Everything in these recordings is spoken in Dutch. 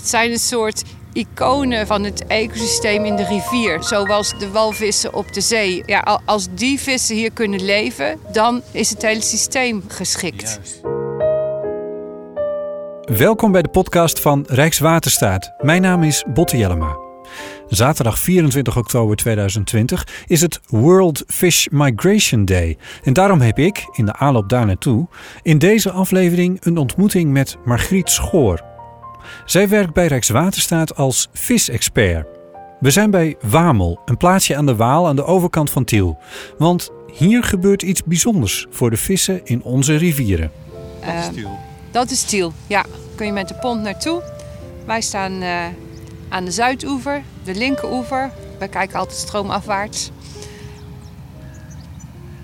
Het zijn een soort iconen van het ecosysteem in de rivier, zoals de walvissen op de zee. Ja, als die vissen hier kunnen leven, dan is het hele systeem geschikt. Welkom bij de podcast van Rijkswaterstaat. Mijn naam is Botte Jellema. Zaterdag 24 oktober 2020 is het World Fish Migration Day. En daarom heb ik, in de aanloop daar naartoe, in deze aflevering een ontmoeting met Margriet Schoor. Zij werkt bij Rijkswaterstaat als visexpert. We zijn bij Wamel, een plaatsje aan de Waal aan de overkant van Tiel. Want hier gebeurt iets bijzonders voor de vissen in onze rivieren. Dat is Tiel. dat is Tiel, ja. Kun je met de pont naartoe. Wij staan uh, aan de zuidoever, de linkeroever. Wij kijken altijd stroomafwaarts.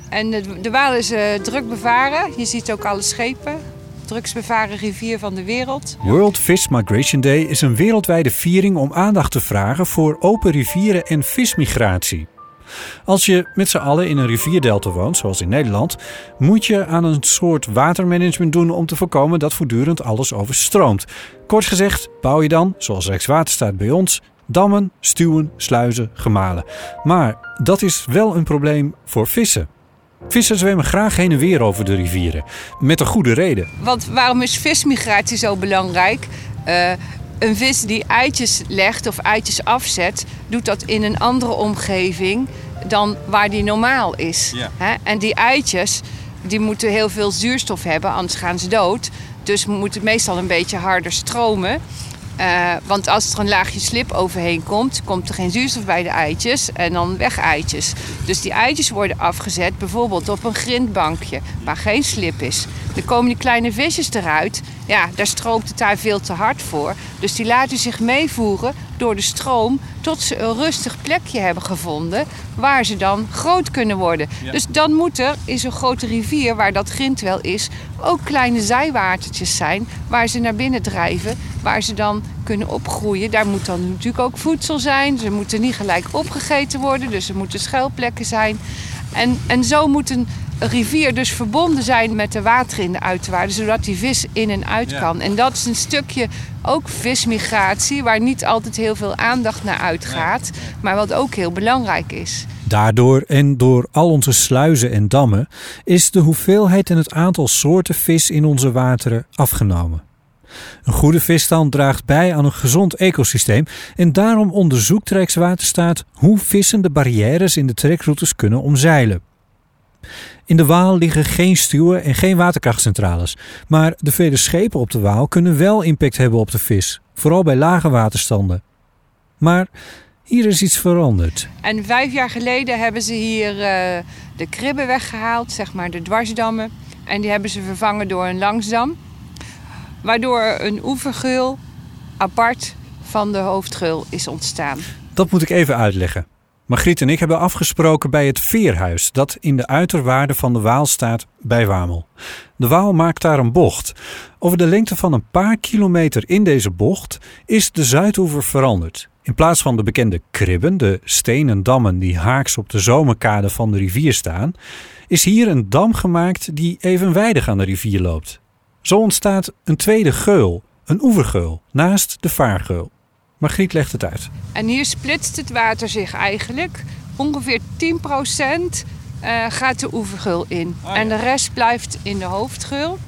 En de, de Waal is uh, druk bevaren. Je ziet ook alle schepen drugsbevaren rivier van de wereld. World Fish Migration Day is een wereldwijde viering om aandacht te vragen voor open rivieren en vismigratie. Als je met z'n allen in een rivierdelta woont, zoals in Nederland, moet je aan een soort watermanagement doen om te voorkomen dat voortdurend alles overstroomt. Kort gezegd, bouw je dan, zoals Rijkswaterstaat bij ons, dammen, stuwen, sluizen, gemalen. Maar dat is wel een probleem voor vissen. Vissers zwemmen graag heen en weer over de rivieren. Met een goede reden. Want waarom is vismigratie zo belangrijk? Uh, een vis die eitjes legt of eitjes afzet, doet dat in een andere omgeving dan waar die normaal is. Ja. En die eitjes die moeten heel veel zuurstof hebben, anders gaan ze dood. Dus moet het meestal een beetje harder stromen. Uh, want als er een laagje slip overheen komt, komt er geen zuurstof bij de eitjes en dan weg eitjes. Dus die eitjes worden afgezet bijvoorbeeld op een grindbankje waar geen slip is. Dan komen die kleine visjes eruit. Ja, daar stroomt het daar veel te hard voor. Dus die laten zich meevoeren door de stroom tot ze een rustig plekje hebben gevonden waar ze dan groot kunnen worden. Dus dan moet er in zo'n grote rivier waar dat grind wel is ook kleine zijwatertjes zijn waar ze naar binnen drijven, waar ze dan kunnen opgroeien. Daar moet dan natuurlijk ook voedsel zijn. Ze moeten niet gelijk opgegeten worden, dus er moeten schuilplekken zijn. En, en zo moet een rivier dus verbonden zijn met de water in de uiterwaarden, zodat die vis in en uit kan. En dat is een stukje ook vismigratie, waar niet altijd heel veel aandacht naar uitgaat, maar wat ook heel belangrijk is. Daardoor en door al onze sluizen en dammen is de hoeveelheid en het aantal soorten vis in onze wateren afgenomen. Een goede visstand draagt bij aan een gezond ecosysteem en daarom onderzoekt Rijkswaterstaat hoe vissen de barrières in de trekroutes kunnen omzeilen. In de Waal liggen geen stuwen en geen waterkrachtcentrales, maar de vele schepen op de Waal kunnen wel impact hebben op de vis, vooral bij lage waterstanden. Maar hier is iets veranderd. En vijf jaar geleden hebben ze hier uh, de kribben weggehaald, zeg maar de dwarsdammen. En die hebben ze vervangen door een langsdam. Waardoor een oevergeul apart van de hoofdgeul is ontstaan. Dat moet ik even uitleggen. Margriet en ik hebben afgesproken bij het Veerhuis, dat in de uiterwaarden van de Waal staat bij Wamel. De Waal maakt daar een bocht. Over de lengte van een paar kilometer in deze bocht is de Zuidoever veranderd. In plaats van de bekende kribben, de stenen dammen die haaks op de zomerkade van de rivier staan, is hier een dam gemaakt die evenwijdig aan de rivier loopt. Zo ontstaat een tweede geul, een oevergeul, naast de vaargeul. Margriet legt het uit. En hier splitst het water zich eigenlijk. Ongeveer 10% uh, eh, gaat de oevergeul in. Oh, en de rest blijft in de hoofdgeul.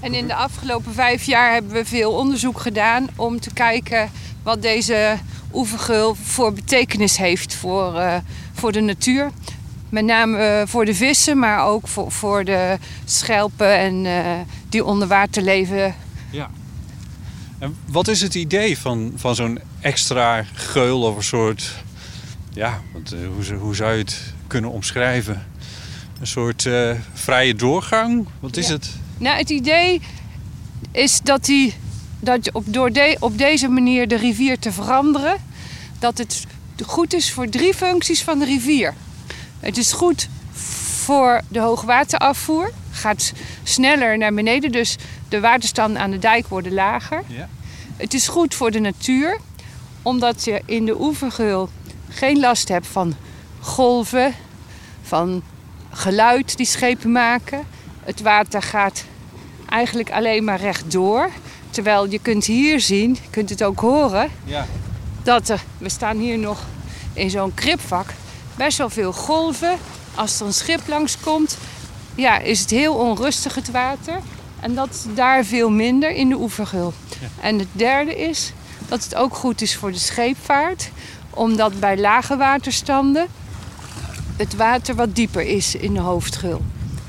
En in de afgelopen vijf jaar hebben we veel onderzoek gedaan om te kijken wat deze oevergeul voor betekenis heeft voor, uh, voor de natuur. Met name uh, voor de vissen, maar ook voor, voor de schelpen en uh, die onder water leven. Ja. En wat is het idee van, van zo'n extra geul of een soort... Ja, wat, hoe, hoe zou je het kunnen omschrijven? Een soort vrije doorgang? Wat is ja. het? Nou, het idee is dat, die, dat je op, door de, op deze manier de rivier te veranderen dat het goed is voor drie functies van de rivier. Het is goed voor de hoogwaterafvoer. Gaat sneller naar beneden, dus de waterstanden aan de dijk worden lager. Ja. Het is goed voor de natuur, omdat je in de oevergeul geen last hebt van golven, van geluid die schepen maken. Het water gaat eigenlijk alleen maar rechtdoor. Terwijl je kunt hier zien, je kunt het ook horen, Ja. dat er, we staan hier nog in zo'n kripvak, best wel veel golven. Als er een schip langskomt, ja, is het heel onrustig het water. En dat is daar veel minder in de oevergul. En het derde is dat het ook goed is voor de scheepvaart. Omdat bij lage waterstanden het water wat dieper is in de hoofdgul.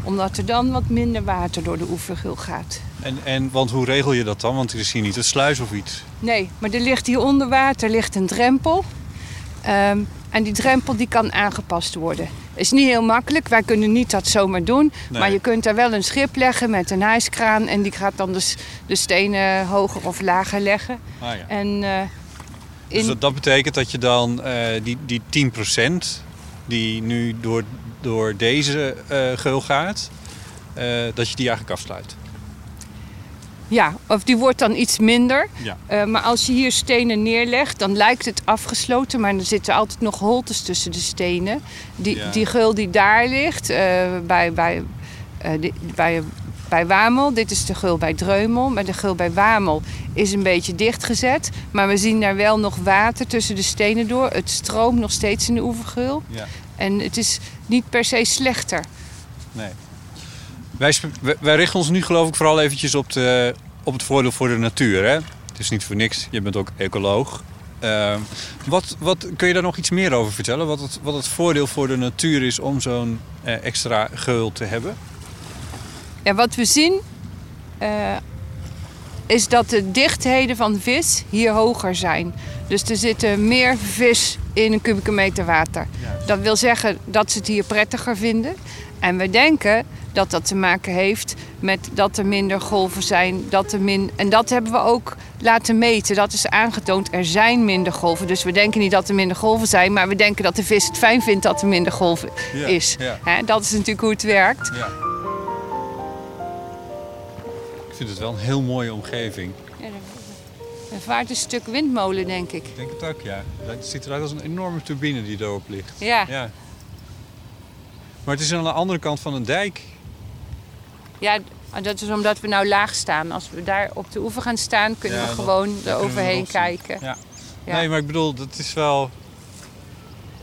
Omdat er dan wat minder water door de oevergul gaat. En, en, want hoe regel je dat dan? Want er is hier niet een sluis of iets. Nee, maar er ligt hier onder water ligt een drempel. Ehm, en die drempel die kan aangepast worden. Is niet heel makkelijk, wij kunnen niet dat zomaar doen. Nee. Maar je kunt daar wel een schip leggen met een hijskraan. En die gaat dan de, s- de stenen hoger of lager leggen. Ah, ja. En eh, Dus dat, dat betekent dat je dan eh, die, die 10% die nu door, door deze eh geul gaat, dat je die eigenlijk afsluit. Ja, of die wordt dan iets minder. Ja. Eh, maar als je hier stenen neerlegt, dan lijkt het afgesloten. Maar er zitten altijd nog holtes tussen de stenen. Die, Ja. die geul die daar ligt, eh, bij, bij, eh, die- bij, bij Wamel. Dit is de geul bij Dreumel. Maar de geul bij Wamel is een beetje dichtgezet. Maar we zien daar wel nog water tussen de stenen door. Het stroomt nog steeds in de oevergeul. Ja. En het is niet per se slechter. Nee. Wij, wij, richten ons nu geloof ik vooral eventjes op, de, op het voordeel voor de natuur. Hè? Het is niet voor niks, je bent ook ecoloog. Ehm, wat, wat, kun je daar nog iets meer over vertellen? Wat het, wat het voordeel voor de natuur is om zo'n eh, extra geul te hebben? Ja, wat we zien eh, is dat de dichtheden van vis hier hoger zijn. Dus er zitten meer vis in een kubieke meter water. Dat wil zeggen dat ze het hier prettiger vinden. En we denken dat dat te maken heeft met dat er minder golven zijn. Dat er min... En dat hebben we ook laten meten. Dat is aangetoond. Er zijn minder golven. Dus we denken niet dat er minder golven zijn. Maar we denken dat de vis het fijn vindt dat er minder golven Ja, is. ja. Dat is natuurlijk hoe het werkt. Ja. Ik vind het wel een heel mooie omgeving. Er vaart een stuk windmolen, denk ik. Ik denk het ook, ja. Het ziet eruit als een enorme turbine die erop ligt. Ja, Ja. Maar het is aan de andere kant van een dijk. ja dat is omdat we nou laag staan. Als we daar op de oever gaan staan, kunnen Ja, we gewoon nog zien. kijken. Ja. Ja. Nee, maar ik bedoel, dat is wel...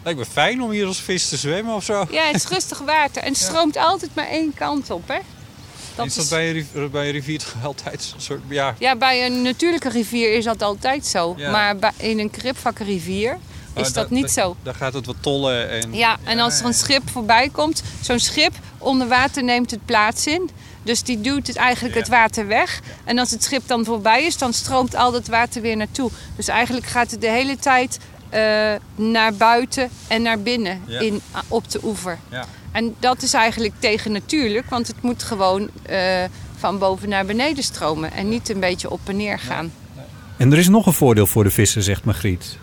Lijkt me fijn om hier als vis te zwemmen of zo. Ja, het is rustig water en het stroomt altijd maar één kant op, hè? Dat is dat is- bij een, riv- bij een rivier toch altijd een soort... Ja, Ja, bij een natuurlijke rivier is dat altijd zo. Maar bij, in een kripvakkenrivier is Oh, dat niet zo. Daar gaat het wat tollen en... Ja, en als er een schip voorbij komt, zo'n schip onder water neemt het plaats in. Dus die duwt het eigenlijk Ja. het water weg. En als het schip dan voorbij is, dan stroomt al dat water weer naartoe. Dus eigenlijk gaat het de hele tijd eh, naar buiten en naar binnen Ja. in, op de oever. Ja. En dat is eigenlijk tegen natuurlijk, want het moet gewoon eh, van boven naar beneden stromen. En niet een beetje op en neer gaan. En er is nog een voordeel voor de vissen, zegt Margriet.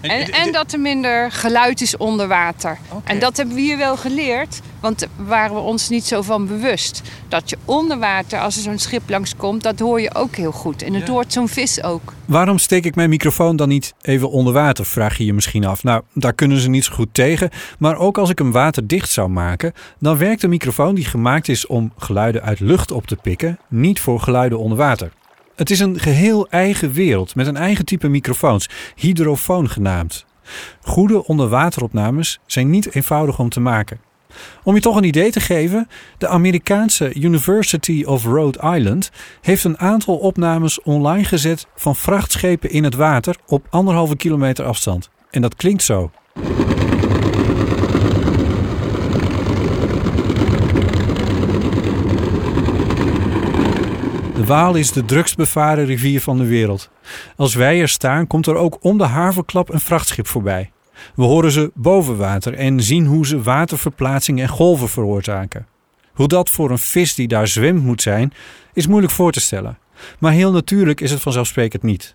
En, en dat er minder geluid is onder water. En dat hebben we hier wel geleerd, want daar waren we ons niet zo van bewust. Dat je onder water, als er zo'n schip langskomt, dat hoor je ook heel goed. En dat Ja. hoort zo'n vis ook. Waarom steek ik mijn microfoon dan niet even onder water, vraag je je misschien af. Nou, daar kunnen ze niet zo goed tegen. Maar ook als ik hem waterdicht zou maken, dan werkt een microfoon die gemaakt is om geluiden uit lucht op te pikken, niet voor geluiden onder water. Het is een geheel eigen wereld met een eigen type microfoons, hydrofoon genaamd. Goede onderwateropnames zijn niet eenvoudig om te maken. Om je toch een idee te geven, de Amerikaanse University of Rhode Island heeft een aantal opnames online gezet van vrachtschepen in het water op anderhalve kilometer afstand. En dat klinkt zo. Waal is de drukst bevaren rivier van de wereld. Als wij er staan, komt er ook om de haverklap een vrachtschip voorbij. We horen ze boven water en zien hoe ze waterverplaatsing en golven veroorzaken. Hoe dat voor een vis die daar zwemt moet zijn, is moeilijk voor te stellen. Maar heel natuurlijk is het vanzelfsprekend niet.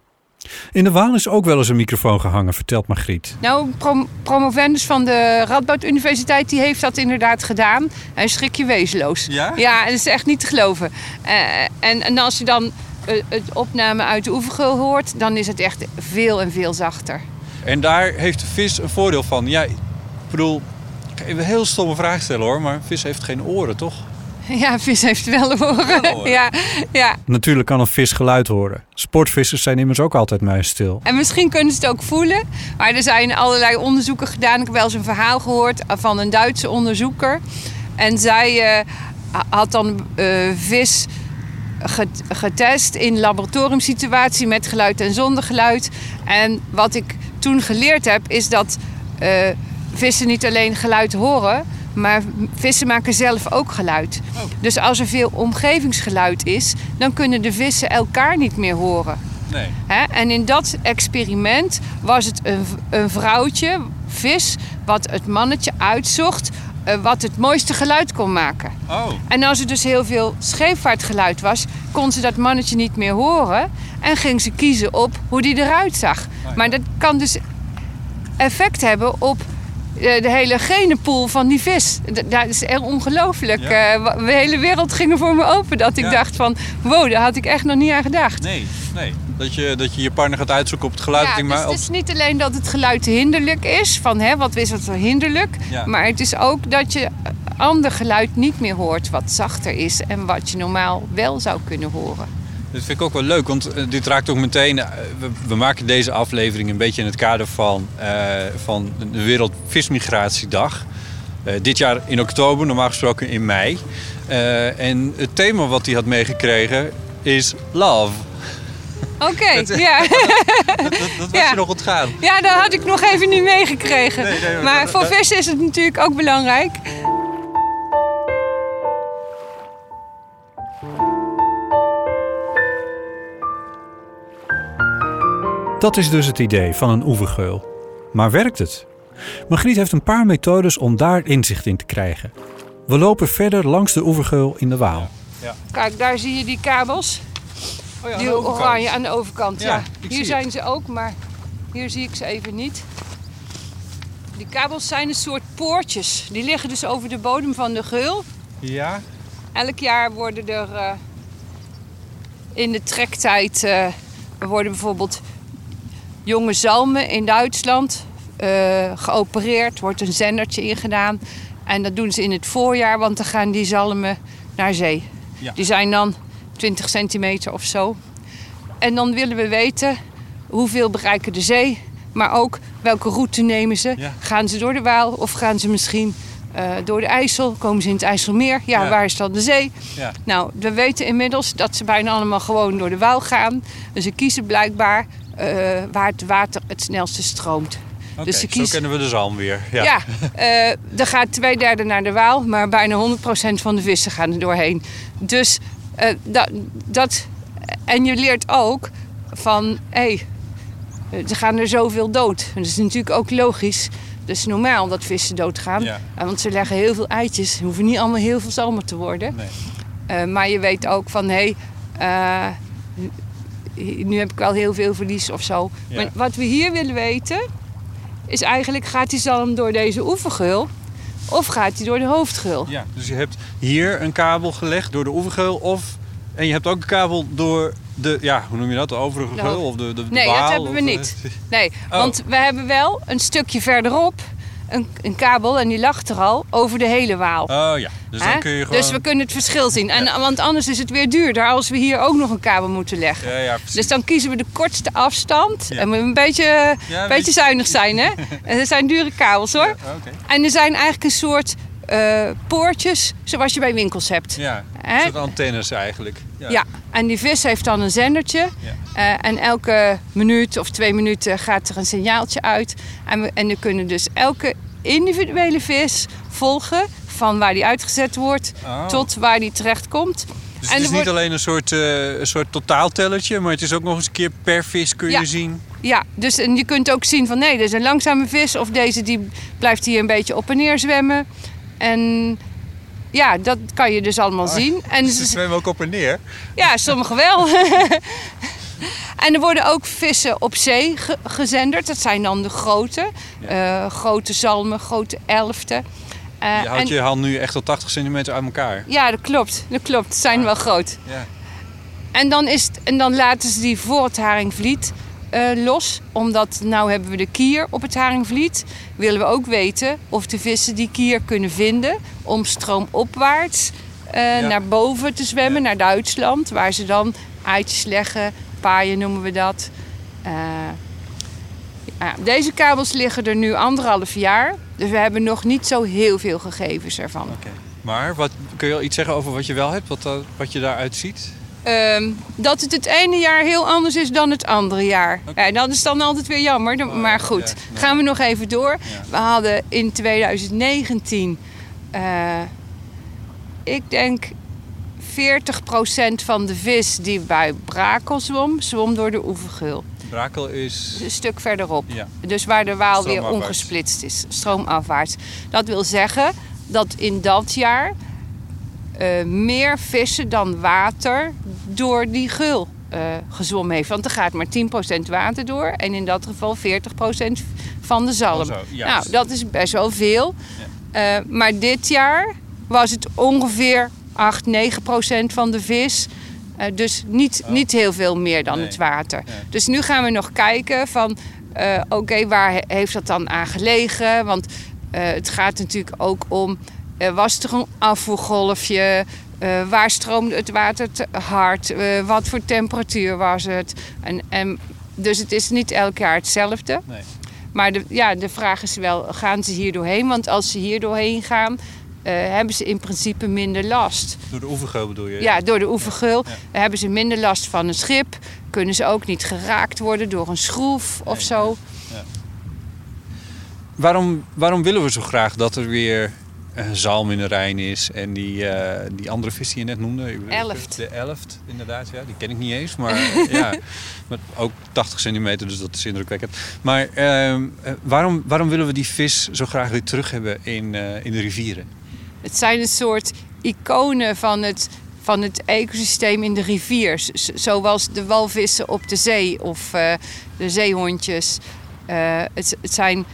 In de Waal is ook wel eens een microfoon gehangen, vertelt Margriet. Nou, prom- promovendus van de Radboud Universiteit die heeft dat inderdaad gedaan. Hij schrik je wezenloos. Ja? Ja, dat is echt niet te geloven. Eh, en, en als je dan eh, het opname uit de oevergeul hoort, dan is het echt veel en veel zachter. En daar heeft de vis een voordeel van. Ja, ik bedoel, ik ga even een heel stomme vraag stellen hoor, maar vis heeft geen oren, toch? Ja, vis heeft wel horen. Ja, ja. Natuurlijk kan een vis geluid horen. Sportvissers zijn immers ook altijd muisstil. En misschien kunnen ze het ook voelen. Maar er zijn allerlei onderzoeken gedaan. Ik heb wel eens een verhaal gehoord van een Duitse onderzoeker. En zij uh, had dan uh, vis getest in laboratoriumsituatie met geluid en zonder geluid. En wat ik toen geleerd heb, is dat uh, vissen niet alleen geluid horen, maar vissen maken zelf ook geluid. Oh. Dus als er veel omgevingsgeluid is, dan kunnen de vissen elkaar niet meer horen. Nee. En in dat experiment was het een, een vrouwtje, vis, wat het mannetje uitzocht uh, wat het mooiste geluid kon maken. Oh. En als er dus heel veel scheepvaartgeluid was, kon ze dat mannetje niet meer horen. En ging ze kiezen op hoe die eruit zag. Oh, maar dat kan dus effect hebben op eh, de hele genenpool van die vis. Dat is echt ongelooflijk. Eh, de hele wereld ging er voor me open. Dat ik dacht van, wow, daar had ik echt nog niet aan gedacht. Nee, nee. Dat je dat je, je partner gaat uitzoeken op het geluid. Ja, dus het is niet alleen dat het geluid hinderlijk is. Van, hè, wat is het hinderlijk? Maar het is ook dat je ander geluid niet meer hoort. Wat zachter is en wat je normaal wel zou kunnen horen. Dat vind ik ook wel leuk, want eh, dit raakt ook meteen. Eh, we, maken deze aflevering een beetje in het kader van, uh, van de Wereldvismigratiedag. Uh, dit jaar in oktober, normaal gesproken in mei. Uh, en het thema wat hij had meegekregen is love. Oké, ja. dat, dat, was je nog ontgaan. Ja, dat had ik nog even niet meegekregen. Nee, nee, maar voor vissen is het natuurlijk ook belangrijk. Dat is dus het idee van een oevergeul. Maar werkt het? Margriet heeft een paar methodes om daar inzicht in te krijgen. We lopen verder langs de oevergeul in de Waal. Ja. Kijk, daar zie je die kabels. Oh ja, die oranje aan de overkant. Ja, Hier zijn ze ook, maar hier zie ik ze even niet. Die kabels zijn een soort poortjes. Die liggen dus over de bodem van de geul. Ja. Elk jaar worden er uh, in de trektijd uh, worden bijvoorbeeld jonge zalmen in Duitsland uh, geopereerd. wordt een zendertje ingedaan. En dat doen ze in het voorjaar, want dan gaan die zalmen naar zee. Ja. Die zijn dan 20 centimeter of zo. En dan willen we weten hoeveel bereiken de zee, maar ook welke route nemen ze. Gaan ze door de Waal of gaan ze misschien uh, door de IJssel? Komen ze in het IJsselmeer? Ja, ja. waar is dan de zee? Ja. Nou, we weten inmiddels dat ze bijna allemaal gewoon door de Waal gaan. Dus ze kiezen blijkbaar waar het water het snelste stroomt. Okay, dus Zo kennen we de zalm weer. Ja, ja uh, er gaat twee derde naar de Waal, maar bijna 100% van de vissen gaan er doorheen. Dus uh, dat, dat. En je leert ook van hé, hey, er gaan er zoveel dood. Dat is natuurlijk ook logisch. Dus normaal dat vissen doodgaan. Ja. Want ze leggen heel veel eitjes. Ze hoeven niet allemaal heel veel zalmen te worden. Nee. Uh, maar je weet ook van hé, hey, nu heb ik wel heel veel verlies of zo. Ja. Maar wat we hier willen weten is eigenlijk gaat die zalm door deze oevergeul of gaat hij door de hoofdgeul? Ja, dus je hebt hier een kabel gelegd door de oevergeul of en je hebt ook een kabel door de, ja, hoe noem je dat, de overige geul of de, de, de Nee, dat hebben we niet. Nee, oh. want we hebben wel een stukje verderop een, een, kabel en die lag er al over de hele Waal. Oh ja, dus dan kun je gewoon... Dus we kunnen het verschil zien. En, Want anders is het weer duurder als we hier ook nog een kabel moeten leggen. Ja, ja, precies. Dus dan kiezen we de kortste afstand. En we een beetje, een beetje zuinig zijn, hè? en dat zijn dure kabels, hoor. Okay. En er zijn eigenlijk een soort uh, poortjes zoals je bij winkels hebt. Ja, een soort antennes eigenlijk. Ja. ja. en die vis heeft dan een zendertje. Ja. Uh, en elke minuut of twee minuten gaat er een signaaltje uit. En, we, en we kunnen dus elke individuele vis volgen van waar die uitgezet wordt oh. tot waar die terecht komt. Dus het is niet alleen een soort, uh, een soort totaaltellertje, maar het is ook nog eens een keer per vis kun je zien. Ja, dus en je kunt ook zien van nee, dit is een langzame vis of deze die blijft hier een beetje op en neer zwemmen. En ja, dat kan je dus allemaal ah, zien. En ze zwemmen ook op en neer? Ja, sommige wel. en er worden ook vissen op zee gezenderd. Dat zijn dan de grote. Uh, grote zalmen, grote elften. Uh, je houdt en, je hand nu echt tot 80 centimeter uit elkaar. Ja, dat klopt. Dat klopt. Ze zijn ah. wel groot. Ja. En, dan is het, en dan laten ze die voor het Haringvliet uh, los. Omdat nou hebben we de kier op het Haringvliet. Willen we ook weten of de vissen die kier kunnen vinden om stroomopwaarts uh, naar boven te zwemmen, naar Duitsland. Waar ze dan eitjes leggen, paaien noemen we dat. Ja, deze kabels liggen er nu anderhalf jaar. Dus we hebben nog niet zo heel veel gegevens ervan. Okay. Maar wat, kun je al iets zeggen over wat je wel hebt? Wat, wat je daaruit ziet? Ehm, dat het het ene jaar heel anders is dan het andere jaar. Ja, dat is dan altijd weer jammer. Oh, maar goed, gaan we nog even door. We hadden in 2019, uh, eh, ik denk 40% van de vis die bij Brakel zwom, zwom door de oevergul. Brakel is... Een stuk verderop. Ja. Dus waar de Waal weer ongesplitst is, stroomafwaarts. Dat wil zeggen dat in dat jaar uh, meer vissen dan water door die gul uh, gezwommen heeft. Want er gaat maar 10% water door en in dat geval 40% van de zalm. nou, dat is best wel veel. Ja. Uh, maar dit jaar was het ongeveer 8, 9% van de vis. Uh, dus niet, oh. niet heel veel meer dan nee. het water. Dus nu gaan we nog kijken van... oké, okay, waar heeft dat dan aan gelegen? Want het gaat natuurlijk ook om was er een afvoergolfje? Waar stroomde het water te hard? Wat voor temperatuur was het? En, en, dus het is niet elk jaar hetzelfde. Nee. Maar de, ja, de vraag is wel, gaan ze hier doorheen? Want als ze hier doorheen gaan, hebben ze in principe minder last. Door de oevergeul bedoel je? Ja, door de oevergeul ja. hebben ze minder last van een schip. Kunnen ze ook niet geraakt worden door een schroef of zo. Ja. Waarom, waarom willen we zo graag dat er weer zalm in de Rijn is. En die, uh, die andere vis die je net noemde. Elft. De elft, inderdaad. Ja, die ken ik niet eens. Maar ja, maar ook 80 centimeter, dus dat is indrukwekkend. Maar uh, waarom, waarom willen we die vis zo graag weer terug hebben in, uh, in de rivieren? Het zijn een soort iconen van het, van het ecosysteem in de rivier. Zoals de walvissen op de zee of de zeehondjes. het, het zijn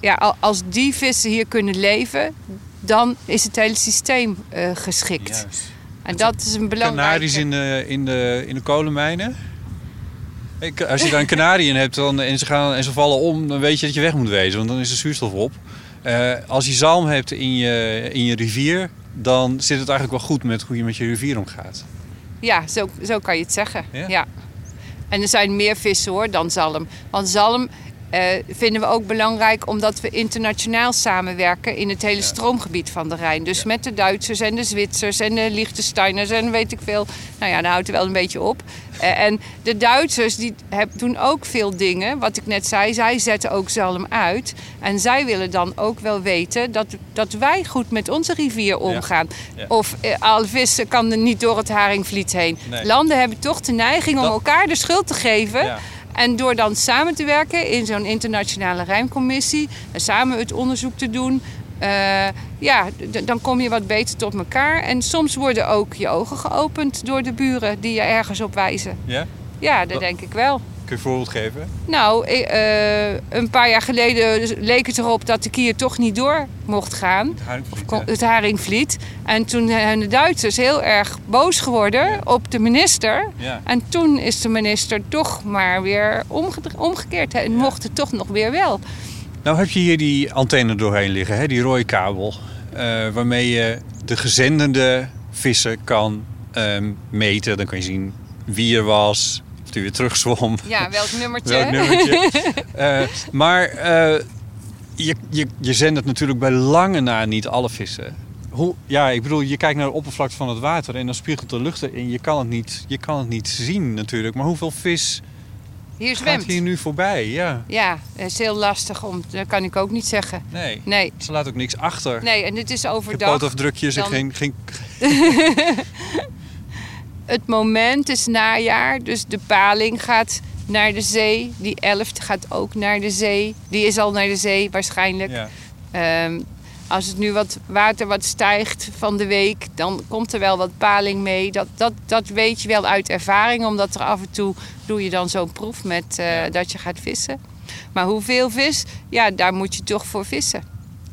ja, als die vissen hier kunnen leven, dan is het hele systeem uh, geschikt. Juist. En dat is een belangrijke... Canaries in de, in de, in de kolenmijnen? Ik, als je daar een kanarie in hebt dan, en, ze gaan, en ze vallen om, dan weet je dat je weg moet wezen, want dan is de zuurstof op. Uh, als je zalm hebt in je, in je rivier, dan zit het eigenlijk wel goed met hoe je met je rivier omgaat. Ja, zo, zo kan je het zeggen. Ja? ja. En er zijn meer vissen hoor dan zalm. Want zalm uh, vinden we ook belangrijk omdat we internationaal samenwerken in het hele stroomgebied van de Rijn. Dus met de Duitsers en de Zwitsers en de Liechtensteiners en weet ik veel. Nou ja, daar houdt het wel een beetje op. Uh, en de Duitsers die heb, doen ook veel dingen. Wat ik net zei, zij zetten ook zalm uit. En zij willen dan ook wel weten dat, dat wij goed met onze rivier omgaan. Ja. Of uh, al vissen kan er niet door het Haringvliet heen. Nee. Landen hebben toch de neiging om elkaar de schuld te geven. En door dan samen te werken in zo'n internationale rijmcommissie en samen het onderzoek te doen, uh, ja, dan kom je wat beter tot elkaar. En soms worden ook je ogen geopend door de buren die je ergens op wijzen. Ja? Ja, dat denk ik wel. Kun je een voorbeeld geven? Nou, uh, een paar jaar geleden leek het erop dat de kier toch niet door mocht gaan. Het haringvliet. Het haringvliet. En toen zijn de Duitsers heel erg boos geworden op de minister. Ja. En toen is de minister toch maar weer omgekeerd. En mocht het toch nog weer wel. Nou heb je hier die antenne doorheen liggen, hè? die rode kabel. Uh, waarmee je de gezendende vissen kan um, meten. Dan kan je zien wie er was, die weer terugzwom. Ja, welk nummertje. welk nummertje. uh, maar uh, je, je, je zendt het natuurlijk bij lange na niet alle vissen. Hoe, ja, ik bedoel, je kijkt naar de oppervlakte van het water en dan spiegelt de lucht erin. Je kan het niet, je kan het niet zien natuurlijk. Maar hoeveel vis hier zwemt. Gaat hier nu voorbij, ja. Ja, dat is heel lastig. Om, dat kan ik ook niet zeggen. Nee, nee. ze laat ook niks achter. Nee, en dit is overdag. Pootafdrukjes dan... en geen... geen... het moment is najaar, dus de paling gaat naar de zee. Die elft gaat ook naar de zee. Die is al naar de zee waarschijnlijk. Ja. Um, als het nu wat water wat stijgt van de week, dan komt er wel wat paling mee. Dat, dat, dat weet je wel uit ervaring, omdat er af en toe doe je dan zo'n proef met uh, dat je gaat vissen. Maar hoeveel vis, ja, daar moet je toch voor vissen.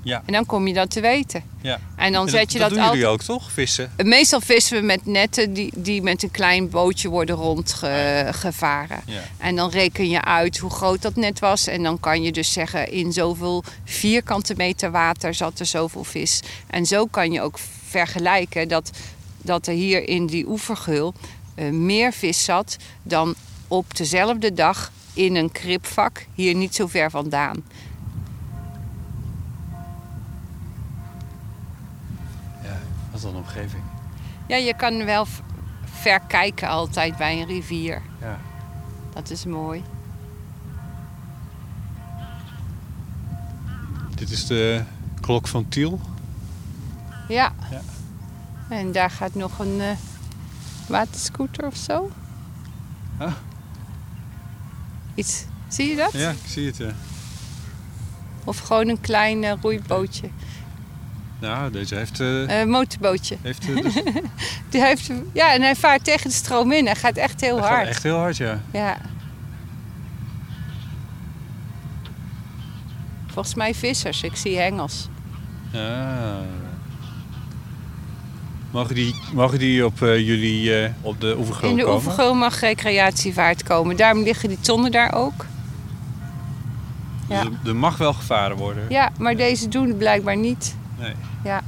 Ja. En dan kom je dat te weten. Ja. En dan zet je dat, dat, doen jullie ook toch, vissen? Meestal vissen we met netten die, die met een klein bootje worden rondgevaren. Ja. En dan reken je uit hoe groot dat net was. En dan kan je dus zeggen, in zoveel vierkante meter water zat er zoveel vis. En zo kan je ook vergelijken dat dat er hier in die oevergeul uh, meer vis zat dan op dezelfde dag in een kripvak hier niet zo ver vandaan. Wat een omgeving. Ja, je kan wel ver kijken altijd bij een rivier. Ja. Dat is mooi. Dit is de klok van Tiel. Ja. ja. En daar gaat nog een uh, waterscooter of zo. Ah. Iets. Zie je dat? Ja, ik zie het. Ja. Of gewoon een klein uh, roeibootje. Nou, deze heeft... Uh, uh, motorbootje. Heeft, dus... Die heeft, ja, en hij vaart tegen de stroom in. Hij gaat echt heel hij hard. Gaat echt heel hard, ja. Ja. Volgens mij vissers. Ik zie hengels. Ah. Mogen die, mogen die op uh, jullie uh, op de oevergeul komen? In de oevergeul mag recreatievaart komen. Daarom liggen die tonnen daar ook. Dus ja. er, mag wel gevaren worden? Ja, maar deze doen het blijkbaar niet. Nee. Ja.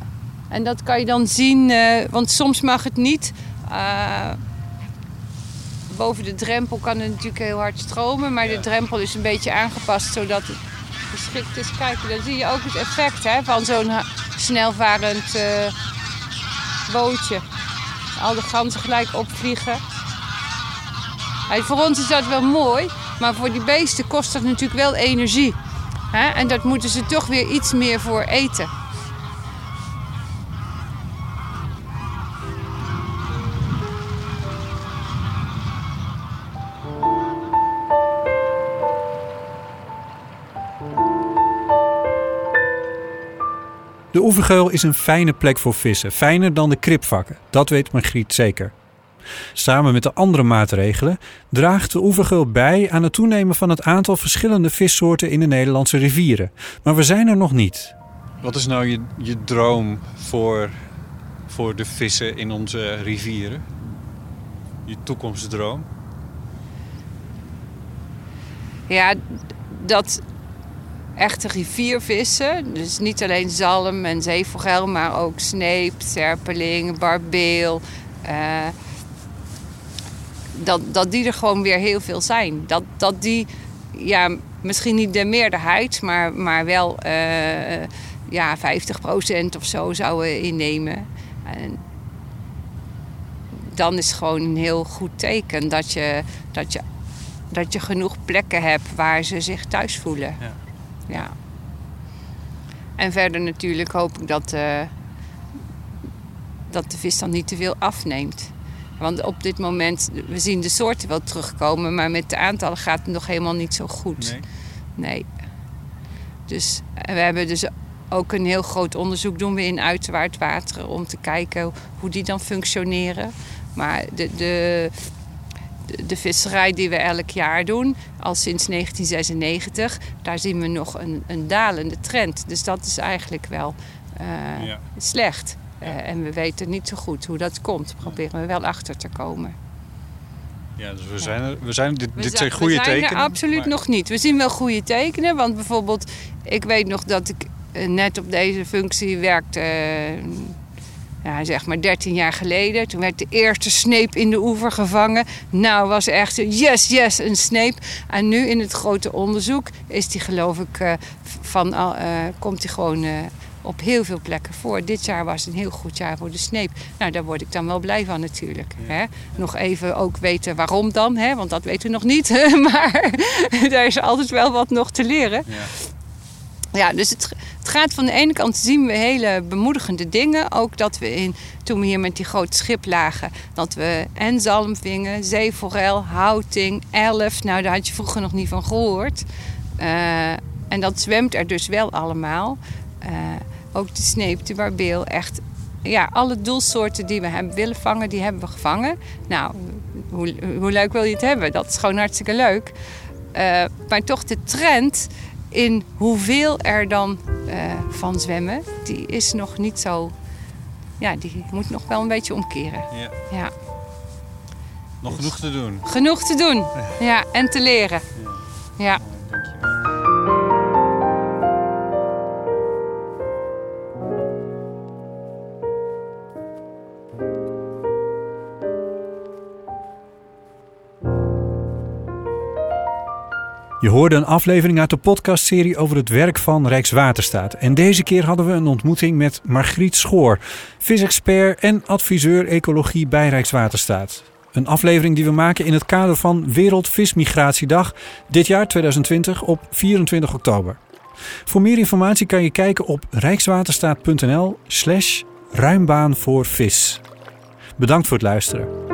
En dat kan je dan zien, uh, want soms mag het niet. boven de drempel kan het natuurlijk heel hard stromen, maar ja. de drempel is een beetje aangepast zodat het geschikt is. Kijk, dan zie je ook het effect hè, van zo'n snelvarend uh, bootje. Al de ganzen gelijk opvliegen. Hey, voor ons is dat wel mooi, maar voor die beesten kost dat natuurlijk wel energie. Hè? En dat moeten ze toch weer iets meer voor eten. De oevergeul is een fijne plek voor vissen, fijner dan de kripvakken. Dat weet Margriet zeker. Samen met de andere maatregelen draagt de oevergeul bij aan het toenemen van het aantal verschillende vissoorten in de Nederlandse rivieren. Maar we zijn er nog niet. Wat is nou je, je droom voor, voor de vissen in onze rivieren? Je toekomstdroom? Ja, dat echte riviervissen. Dus niet alleen zalm en zeevogel, maar ook sneep, serpeling, barbeel. Uh, dat, dat die er gewoon weer heel veel zijn. Dat, dat die, ja, misschien niet de meerderheid, maar, maar wel uh, ja, 50% of zo zouden innemen. En dan is gewoon een heel goed teken dat je, dat je, dat je genoeg plekken hebt waar ze zich thuis voelen. Ja ja. En verder natuurlijk hoop ik dat, uh, dat de vis dan niet te veel afneemt. Want op dit moment, we zien de soorten wel terugkomen, maar met de aantallen gaat het nog helemaal niet zo goed. Nee. nee. Dus we hebben dus ook een heel groot onderzoek doen we in uitwaartwateren om te kijken hoe die dan functioneren. Maar de, de, de visserij die we elk jaar doen, al sinds 1996, daar zien we nog een, een dalende trend. Dus dat is eigenlijk wel uh, ja. slecht. Ja. Uh, en we weten niet zo goed hoe dat komt. Proberen we wel achter te komen. Ja, dus we zijn er, we zijn, dit, dit zijn goede tekenen. We zijn er absoluut maar... nog niet. We zien wel goede tekenen, want bijvoorbeeld, ik weet nog dat ik net op deze functie werkte ja, zeg maar 13 jaar geleden. Toen werd de eerste sneep in de oever gevangen. Nou, was echt yes, yes, een sneep. En nu in het grote onderzoek is die geloof ik uh, van, uh, komt die gewoon uh, op heel veel plekken voor. Dit jaar was een heel goed jaar voor de sneep. Nou, daar word ik dan wel blij van natuurlijk. Ja. Hè? Nog even ook weten waarom dan, hè? want dat weten we nog niet. maar daar is altijd wel wat nog te leren. Ja. Ja, dus het, het, gaat van de ene kant zien we hele bemoedigende dingen. Ook dat we in, toen we hier met die grote schip lagen, dat we en zalm vingen, zeeforel, houting, elf. Nou, daar had je vroeger nog niet van gehoord. Uh, en dat zwemt er dus wel allemaal. Uh, ook de sneep, de barbeel, echt. Ja, alle doelsoorten die we hebben willen vangen, die hebben we gevangen. Nou, hoe, hoe leuk wil je het hebben? Dat is gewoon hartstikke leuk. Uh, maar toch de trend in hoeveel er dan uh, van zwemmen, die is nog niet zo. Ja, die moet nog wel een beetje omkeren. Ja. ja. Nog genoeg te doen. Genoeg te doen, ja, en te leren. Ja. ja. Je hoorde een aflevering uit de podcastserie over het werk van Rijkswaterstaat. En deze keer hadden we een ontmoeting met Margriet Schoor, visexpert en adviseur ecologie bij Rijkswaterstaat. Een aflevering die we maken in het kader van Wereldvismigratiedag, dit jaar 2020 op 24 oktober. Voor meer informatie kan je kijken op rijkswaterstaat.nl slash ruimbaan voor vis. Bedankt voor het luisteren.